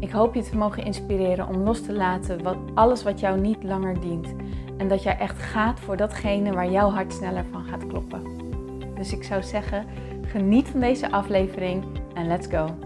Ik hoop je te mogen inspireren om los te laten wat, alles wat jou niet langer dient. En dat jij echt gaat voor datgene waar jouw hart sneller van gaat kloppen. Dus ik zou zeggen, geniet van deze aflevering en let's go.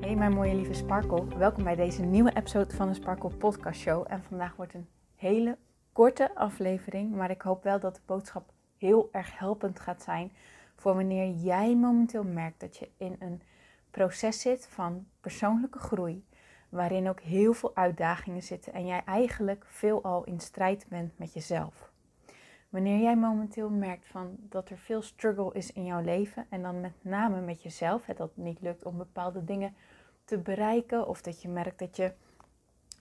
Hey mijn mooie lieve Sparkle, welkom bij deze nieuwe episode van de Sparkle Podcast Show. En vandaag wordt een hele korte aflevering, maar ik hoop wel dat de boodschap heel erg helpend gaat zijn voor wanneer jij momenteel merkt dat je in een proces zit van persoonlijke groei, waarin ook heel veel uitdagingen zitten en jij eigenlijk veelal in strijd bent met jezelf. Wanneer jij momenteel merkt van dat er veel struggle is in jouw leven en dan met name met jezelf, dat het niet lukt om bepaalde dingen te bereiken of dat je merkt dat je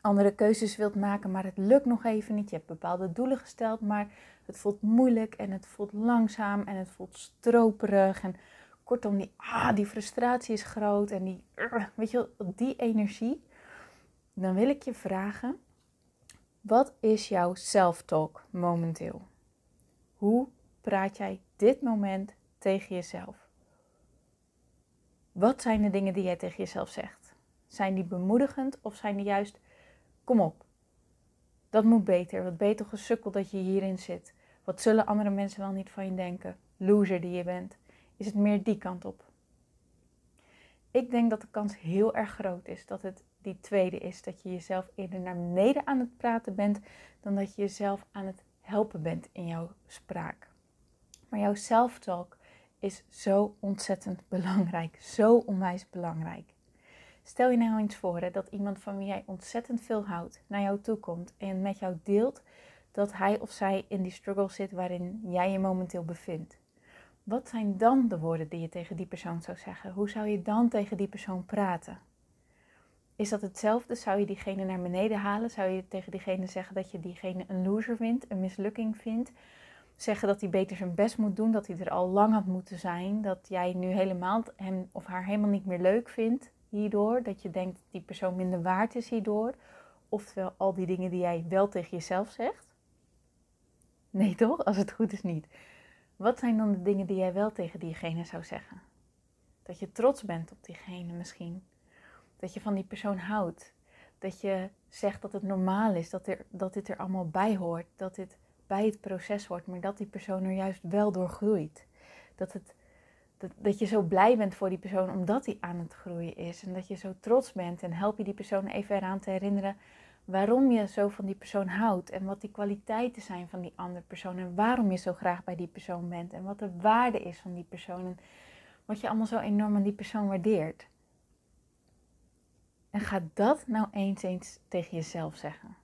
andere keuzes wilt maken, maar het lukt nog even niet. Je hebt bepaalde doelen gesteld, maar het voelt moeilijk en het voelt langzaam en het voelt stroperig. En kortom, die, ah, die frustratie is groot en die, weet je die energie. Dan wil ik je vragen, wat is jouw self-talk momenteel? Hoe praat jij dit moment tegen jezelf? Wat zijn de dingen die jij tegen jezelf zegt? Zijn die bemoedigend of zijn die juist, kom op, dat moet beter. Wat beter gesukkel dat je hierin zit. Wat zullen andere mensen wel niet van je denken? Loser die je bent. Is het meer die kant op? Ik denk dat de kans heel erg groot is dat het die tweede is. Dat je jezelf eerder naar beneden aan het praten bent dan dat je jezelf aan het helpen bent in jouw spraak. Maar jouw self-talk is zo ontzettend belangrijk. Zo onwijs belangrijk. Stel je nou eens voor dat iemand van wie jij ontzettend veel houdt naar jou toe komt en met jou deelt dat hij of zij in die struggle zit waarin jij je momenteel bevindt. Wat zijn dan de woorden die je tegen die persoon zou zeggen? Hoe zou je dan tegen die persoon praten? Is dat hetzelfde? Zou je diegene naar beneden halen? Zou je tegen diegene zeggen dat je diegene een loser vindt, een mislukking vindt? Zeggen dat hij beter zijn best moet doen, dat hij er al lang had moeten zijn, dat jij nu helemaal hem of haar helemaal niet meer leuk vindt? Hierdoor, dat je denkt die persoon minder waard is hierdoor. Oftewel al die dingen die jij wel tegen jezelf zegt. Nee toch? Als het goed is niet. Wat zijn dan de dingen die jij wel tegen diegene zou zeggen? Dat je trots bent op diegene misschien. Dat je van die persoon houdt. Dat je zegt dat het normaal is, dat, er, dat dit er allemaal bij hoort. Dat dit bij het proces hoort, maar dat die persoon er juist wel door groeit. Dat het dat, je zo blij bent voor die persoon omdat hij aan het groeien is. En dat je zo trots bent. En help je die persoon even eraan te herinneren waarom je zo van die persoon houdt. En wat die kwaliteiten zijn van die andere persoon. En waarom je zo graag bij die persoon bent. En wat de waarde is van die persoon. En wat je allemaal zo enorm aan die persoon waardeert. En ga dat nou eens eens tegen jezelf zeggen.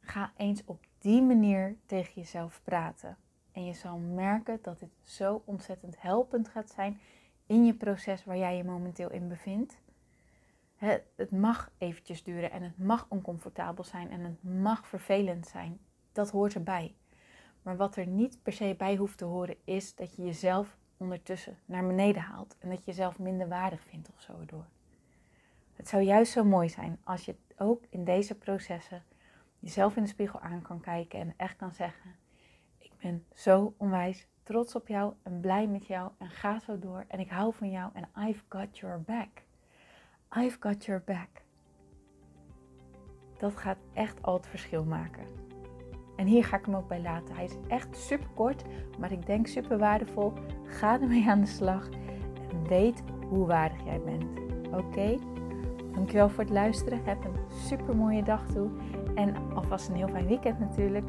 Ga eens op die manier tegen jezelf praten. En je zal merken dat dit zo ontzettend helpend gaat zijn in je proces waar jij je momenteel in bevindt. Het mag eventjes duren en het mag oncomfortabel zijn en het mag vervelend zijn. Dat hoort erbij. Maar wat er niet per se bij hoeft te horen is dat je jezelf ondertussen naar beneden haalt en dat je jezelf minder waardig vindt of zo door. Het zou juist zo mooi zijn als je ook in deze processen jezelf in de spiegel aan kan kijken en echt kan zeggen: ben zo onwijs trots op jou en blij met jou en ga zo door. En ik hou van jou en I've got your back. I've got your back. Dat gaat echt al het verschil maken. En hier ga ik hem ook bij laten. Hij is echt super kort, maar ik denk super waardevol. Ga ermee aan de slag en weet hoe waardig jij bent. Oké? Dankjewel voor het luisteren. Heb een super mooie dag toe. En alvast een heel fijn weekend natuurlijk.